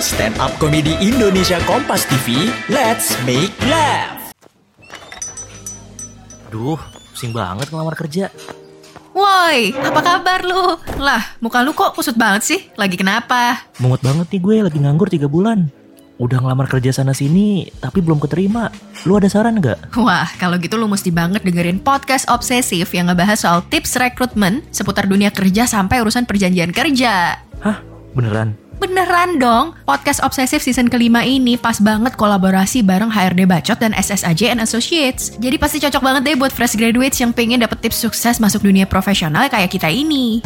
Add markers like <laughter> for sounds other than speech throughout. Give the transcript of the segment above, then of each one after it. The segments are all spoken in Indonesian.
Stand up komedi Indonesia Kompas TV, let's make laugh. Duh, pusing banget ngelamar kerja. Woi, apa kabar lu? Lah, muka lu kok kusut banget sih? Lagi kenapa? Mumet banget nih gue lagi nganggur 3 bulan. Udah ngelamar kerja sana sini, tapi belum keterima. Lu ada saran nggak? Wah, kalau gitu lu mesti banget dengerin podcast obsesif yang ngebahas soal tips rekrutmen seputar dunia kerja sampai urusan perjanjian kerja. Hah? Beneran? Beneran dong, podcast obsesif season kelima ini pas banget kolaborasi bareng HRD Bacot dan SSAJ and Associates. Jadi pasti cocok banget deh buat fresh graduates yang pengen dapet tips sukses masuk dunia profesional kayak kita ini.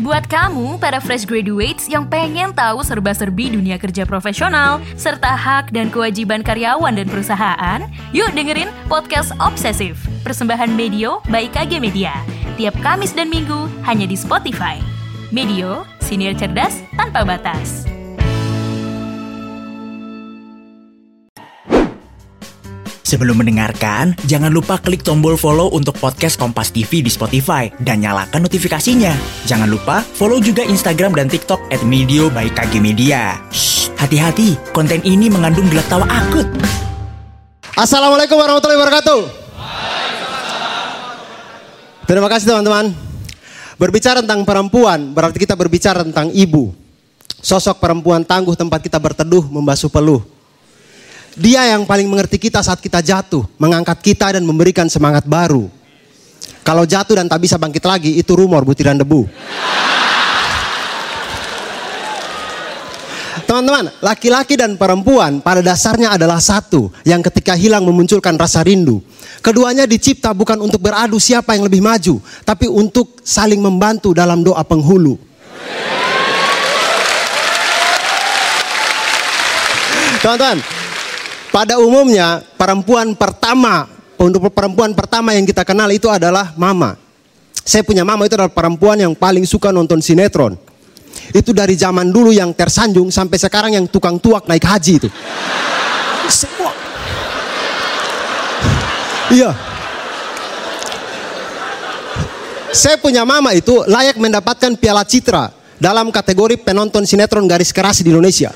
Buat kamu, para fresh graduates yang pengen tahu serba-serbi dunia kerja profesional, serta hak dan kewajiban karyawan dan perusahaan, yuk dengerin Podcast Obsesif, persembahan Medio by KG Media. Tiap Kamis dan Minggu, hanya di Spotify. Medio, siniar cerdas tanpa batas. Sebelum mendengarkan, jangan lupa klik tombol follow untuk podcast Kompas TV di Spotify dan nyalakan notifikasinya. Jangan lupa follow juga Instagram dan TikTok at Medio by KG Media. Hati-hati, konten ini mengandung gelak tawa akut. Assalamualaikum warahmatullahi wabarakatuh. Terima kasih teman-teman. Berbicara tentang perempuan berarti kita berbicara tentang ibu. Sosok perempuan tangguh tempat kita berteduh membasuh peluh. Dia yang paling mengerti kita saat kita jatuh, mengangkat kita dan memberikan semangat baru. Kalau jatuh dan tak bisa bangkit lagi, itu rumor butiran debu. Teman-teman, laki-laki dan perempuan pada dasarnya adalah satu yang ketika hilang memunculkan rasa rindu. Keduanya dicipta bukan untuk beradu siapa yang lebih maju, tapi untuk saling membantu dalam doa penghulu. Teman-teman, pada umumnya perempuan pertama untuk perempuan pertama yang kita kenal itu adalah mama. Saya punya mama itu adalah perempuan yang paling suka nonton sinetron. Itu dari zaman dulu yang tersanjung sampai sekarang yang tukang tuak naik haji itu. Semua. Iya. Saya punya mama itu layak mendapatkan piala citra dalam kategori penonton sinetron garis keras di Indonesia.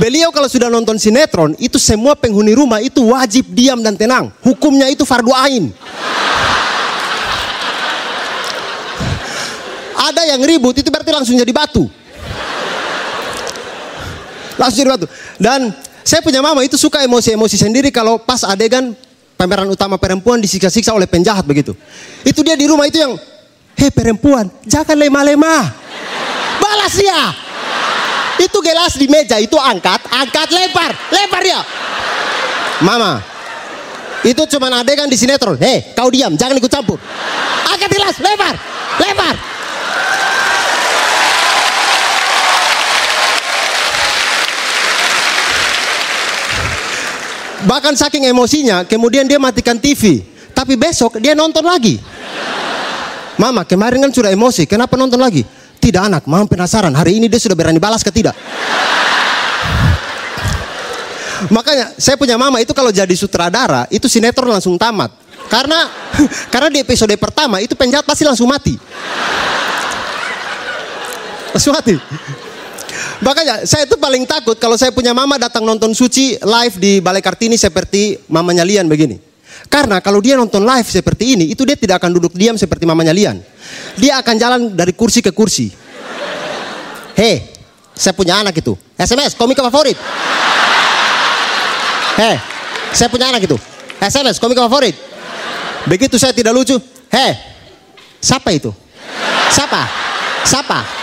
Beliau kalau sudah nonton sinetron, itu semua penghuni rumah itu wajib diam dan tenang. Hukumnya itu fardu ain. Ada yang ribut, itu berarti langsung jadi batu. Langsung jadi batu. Dan saya punya mama itu suka emosi-emosi sendiri kalau pas adegan pemeran utama perempuan disiksa-siksa oleh penjahat begitu. Itu dia di rumah itu yang, hei perempuan, jangan lemah-lemah. Balas dia. Itu gelas di meja itu angkat, angkat lempar, lempar dia. Mama, itu cuma adegan di sinetron. Hei, kau diam, jangan ikut campur. Angkat gelas, lempar, lempar. Bahkan saking emosinya, kemudian dia matikan TV. Tapi besok dia nonton lagi. Mama, kemarin kan sudah emosi, kenapa nonton lagi? Tidak anak, mama penasaran hari ini dia sudah berani balas ke tidak. Makanya saya punya mama itu kalau jadi sutradara itu sinetron langsung tamat. Karena <laughs> karena di episode pertama itu penjahat pasti langsung mati. Langsung mati. Makanya saya itu paling takut kalau saya punya mama datang nonton suci live di Balai Kartini seperti mamanya Lian begini. Karena kalau dia nonton live seperti ini, itu dia tidak akan duduk diam seperti mamanya Lian. Dia akan jalan dari kursi ke kursi. Hei, saya punya anak itu. SMS, komik favorit. Hei, saya punya anak itu. SMS, komik favorit. Begitu saya tidak lucu. Hei, siapa itu? Siapa? Siapa?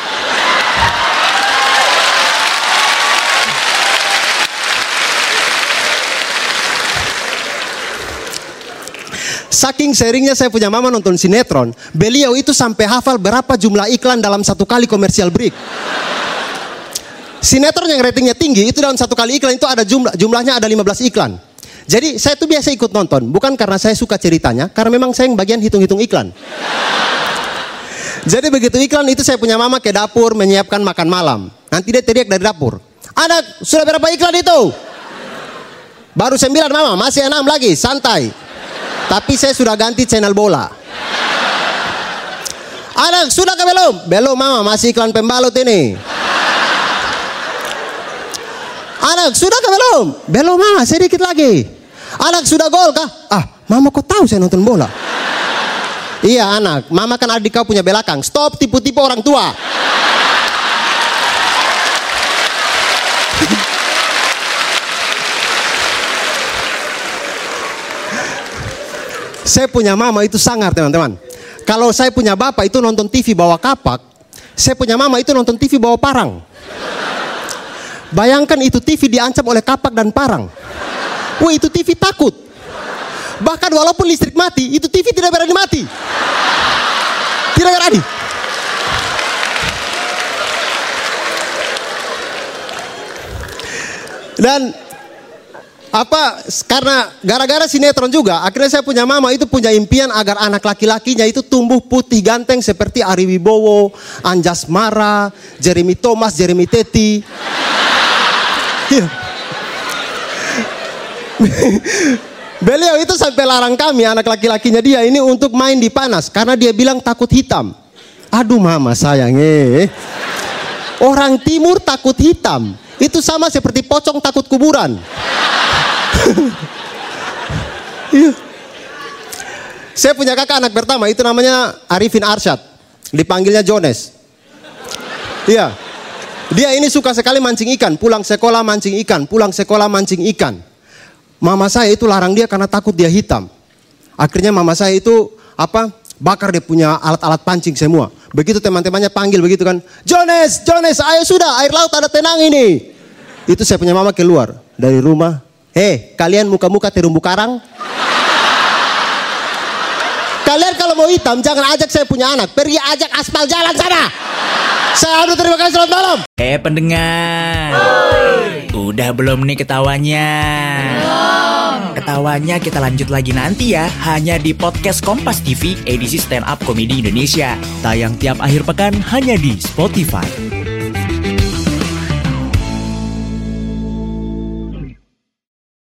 Saking seringnya saya punya mama nonton sinetron, beliau itu sampai hafal berapa jumlah iklan dalam satu kali komersial break. Sinetron yang ratingnya tinggi itu dalam satu kali iklan itu ada jumlah jumlahnya ada 15 iklan. Jadi saya tuh biasa ikut nonton, bukan karena saya suka ceritanya, karena memang saya yang bagian hitung-hitung iklan. Jadi begitu iklan itu saya punya mama ke dapur menyiapkan makan malam. Nanti dia teriak dari dapur. Anak, sudah berapa iklan itu? Baru sembilan mama, masih enam lagi, santai. Tapi saya sudah ganti channel bola. Anak, sudah ke belum? Belum mama, masih iklan pembalut ini. Anak, sudah ke belum? Belum mama, sedikit lagi. Anak, sudah gol kah? Ah, mama kok tahu saya nonton bola? iya anak, mama kan adik kau punya belakang. Stop tipu-tipu orang tua. Saya punya mama itu sangar teman-teman. Kalau saya punya bapak itu nonton TV bawa kapak, saya punya mama itu nonton TV bawa parang. Bayangkan itu TV diancam oleh kapak dan parang. Wah itu TV takut. Bahkan walaupun listrik mati, itu TV tidak berani mati. Tidak berani. Dan apa karena gara-gara sinetron juga akhirnya saya punya mama itu punya impian agar anak laki-lakinya itu tumbuh putih ganteng seperti Ari Wibowo, Anjas Mara, Jeremy Thomas, Jeremy Teti. <laughs> Beliau itu sampai larang kami anak laki-lakinya dia ini untuk main di panas karena dia bilang takut hitam. Aduh mama sayang eh. Orang timur takut hitam. Itu sama seperti pocong takut kuburan. <laughs> Iya. Saya punya kakak anak pertama itu namanya Arifin Arsyad. Dipanggilnya Jones. Iya. Dia ini suka sekali mancing ikan, pulang sekolah mancing ikan, pulang sekolah mancing ikan. Mama saya itu larang dia karena takut dia hitam. Akhirnya mama saya itu apa? Bakar dia punya alat-alat pancing semua. Begitu teman-temannya panggil begitu kan, Jones, Jones, ayo sudah, air laut ada tenang ini. Itu saya punya mama keluar dari rumah, Hei, kalian muka-muka terumbu karang. Kalian kalau mau hitam jangan ajak saya punya anak. Pergi ajak aspal jalan sana. Saya terima kasih selamat malam. Eh pendengar, udah belum nih ketawanya? Ketawanya kita lanjut lagi nanti ya, hanya di podcast Kompas TV edisi Stand Up Komedi Indonesia. Tayang tiap akhir pekan hanya di Spotify.